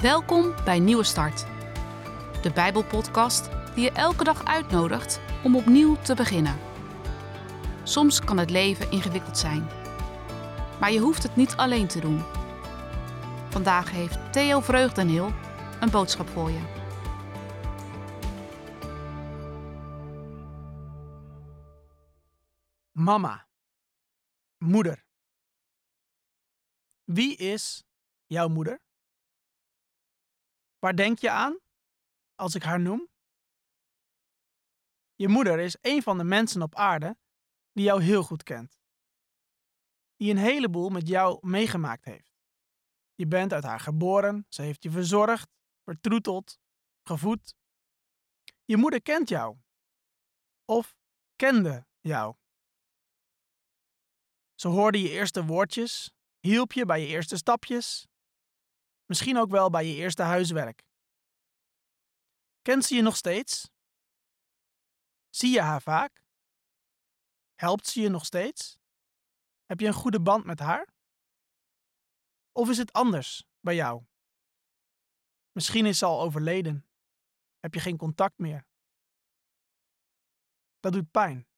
Welkom bij Nieuwe Start, de Bijbelpodcast die je elke dag uitnodigt om opnieuw te beginnen. Soms kan het leven ingewikkeld zijn, maar je hoeft het niet alleen te doen. Vandaag heeft Theo Vreugdeneel een boodschap voor je. Mama. Moeder. Wie is jouw moeder? Waar denk je aan als ik haar noem? Je moeder is een van de mensen op aarde die jou heel goed kent. Die een heleboel met jou meegemaakt heeft. Je bent uit haar geboren, ze heeft je verzorgd, vertroeteld, gevoed. Je moeder kent jou. Of kende jou. Ze hoorde je eerste woordjes, hielp je bij je eerste stapjes, misschien ook wel bij je eerste huiswerk. Kent ze je nog steeds? Zie je haar vaak? Helpt ze je nog steeds? Heb je een goede band met haar? Of is het anders bij jou? Misschien is ze al overleden. Heb je geen contact meer? Dat doet pijn.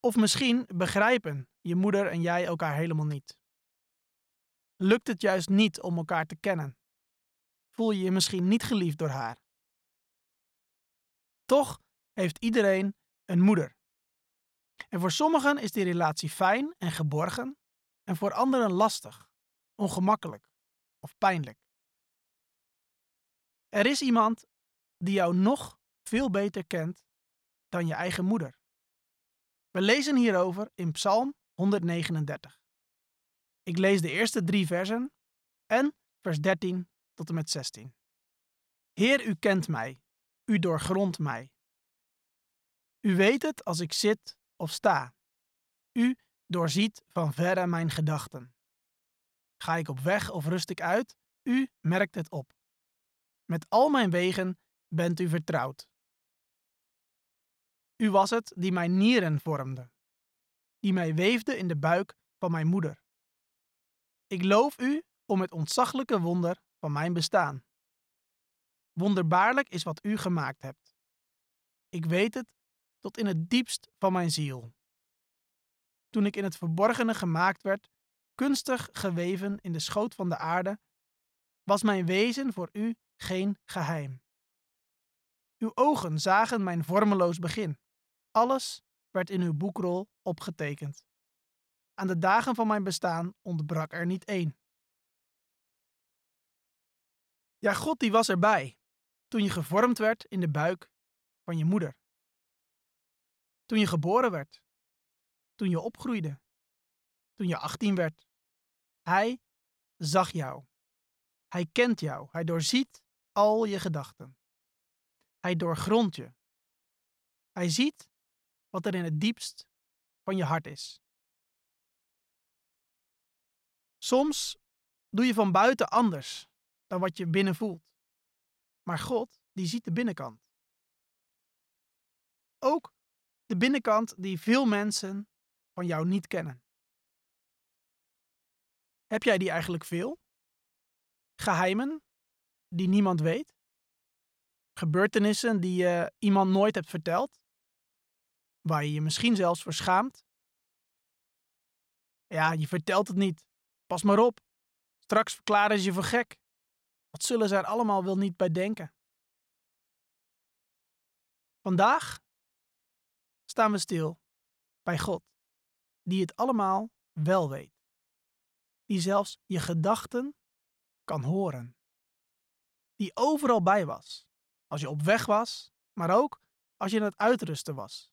Of misschien begrijpen je moeder en jij elkaar helemaal niet. Lukt het juist niet om elkaar te kennen? Voel je je misschien niet geliefd door haar? Toch heeft iedereen een moeder. En voor sommigen is die relatie fijn en geborgen, en voor anderen lastig, ongemakkelijk of pijnlijk. Er is iemand die jou nog veel beter kent dan je eigen moeder. We lezen hierover in Psalm 139. Ik lees de eerste drie versen en vers 13 tot en met 16. Heer, u kent mij, u doorgrondt mij. U weet het als ik zit of sta. U doorziet van verre mijn gedachten. Ga ik op weg of rust ik uit, u merkt het op. Met al mijn wegen bent u vertrouwd. U was het die mijn nieren vormde, die mij weefde in de buik van mijn moeder. Ik loof u om het ontzaglijke wonder van mijn bestaan. Wonderbaarlijk is wat u gemaakt hebt. Ik weet het tot in het diepst van mijn ziel. Toen ik in het verborgene gemaakt werd, kunstig geweven in de schoot van de aarde, was mijn wezen voor u geen geheim. Uw ogen zagen mijn vormeloos begin. Alles werd in uw boekrol opgetekend. Aan de dagen van mijn bestaan ontbrak er niet één. Ja, God die was erbij toen je gevormd werd in de buik van je moeder. Toen je geboren werd. Toen je opgroeide. Toen je 18 werd. Hij zag jou. Hij kent jou. Hij doorziet al je gedachten. Hij doorgrondt je. Hij ziet wat er in het diepst van je hart is. Soms doe je van buiten anders dan wat je binnen voelt. Maar God, die ziet de binnenkant. Ook de binnenkant die veel mensen van jou niet kennen. Heb jij die eigenlijk veel? Geheimen die niemand weet? Gebeurtenissen die je iemand nooit hebt verteld? Waar je je misschien zelfs voor schaamt? Ja, je vertelt het niet. Pas maar op. Straks verklaren ze je voor gek. Zullen ze er allemaal wel niet bij denken? Vandaag staan we stil bij God, die het allemaal wel weet. Die zelfs je gedachten kan horen. Die overal bij was, als je op weg was, maar ook als je aan het uitrusten was.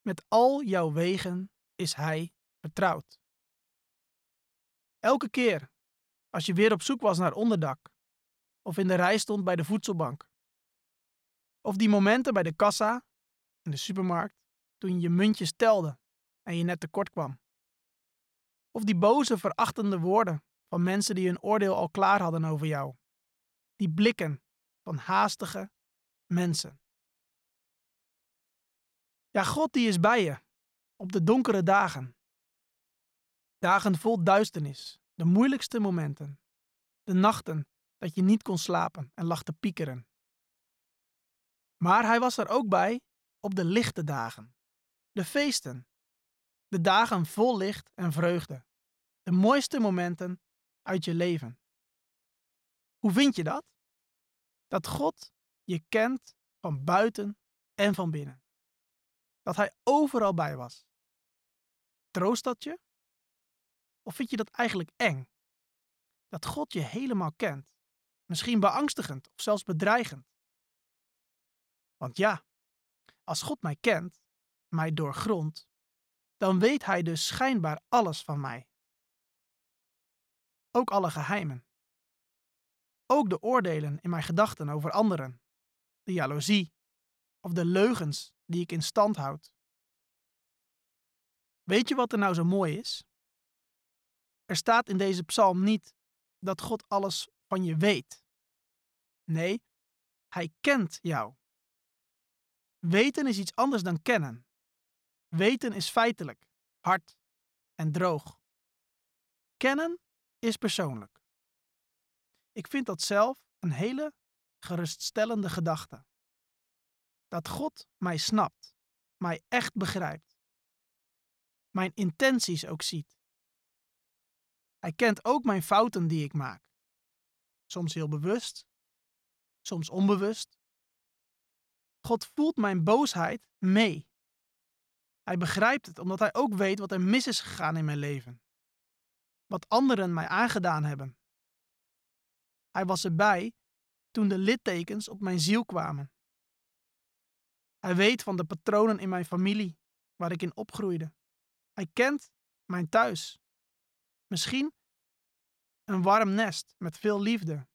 Met al jouw wegen is Hij vertrouwd. Elke keer als je weer op zoek was naar onderdak, of in de rij stond bij de voedselbank, of die momenten bij de kassa in de supermarkt toen je je muntjes telde en je net tekort kwam, of die boze, verachtende woorden van mensen die hun oordeel al klaar hadden over jou, die blikken van haastige mensen. Ja, God die is bij je op de donkere dagen. Dagen vol duisternis, de moeilijkste momenten. De nachten dat je niet kon slapen en lag te piekeren. Maar hij was er ook bij op de lichte dagen, de feesten, de dagen vol licht en vreugde, de mooiste momenten uit je leven. Hoe vind je dat? Dat God je kent van buiten en van binnen. Dat Hij overal bij was. Troost dat je? Of vind je dat eigenlijk eng? Dat God je helemaal kent. Misschien beangstigend of zelfs bedreigend. Want ja, als God mij kent, mij doorgrondt, dan weet Hij dus schijnbaar alles van mij. Ook alle geheimen. Ook de oordelen in mijn gedachten over anderen, de jaloezie of de leugens die ik in stand houd. Weet je wat er nou zo mooi is? Er staat in deze psalm niet dat God alles van je weet. Nee, Hij kent jou. Weten is iets anders dan kennen. Weten is feitelijk, hard en droog. Kennen is persoonlijk. Ik vind dat zelf een hele geruststellende gedachte. Dat God mij snapt, mij echt begrijpt, mijn intenties ook ziet. Hij kent ook mijn fouten die ik maak. Soms heel bewust, soms onbewust. God voelt mijn boosheid mee. Hij begrijpt het omdat hij ook weet wat er mis is gegaan in mijn leven. Wat anderen mij aangedaan hebben. Hij was erbij toen de littekens op mijn ziel kwamen. Hij weet van de patronen in mijn familie waar ik in opgroeide. Hij kent mijn thuis. Misschien een warm nest met veel liefde.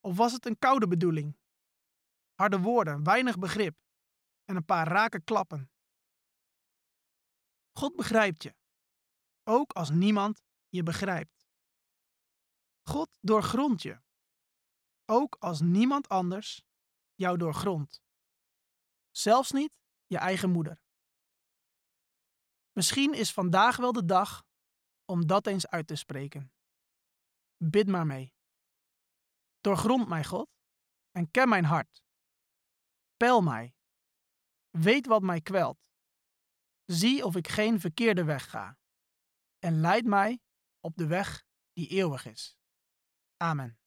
Of was het een koude bedoeling? Harde woorden, weinig begrip en een paar rake klappen. God begrijpt je, ook als niemand je begrijpt. God doorgrondt je, ook als niemand anders jou doorgrondt. Zelfs niet je eigen moeder. Misschien is vandaag wel de dag om dat eens uit te spreken. Bid maar mee. Doorgrond mij, God, en ken mijn hart. Peil mij. Weet wat mij kwelt. Zie of ik geen verkeerde weg ga. En leid mij op de weg die eeuwig is. Amen.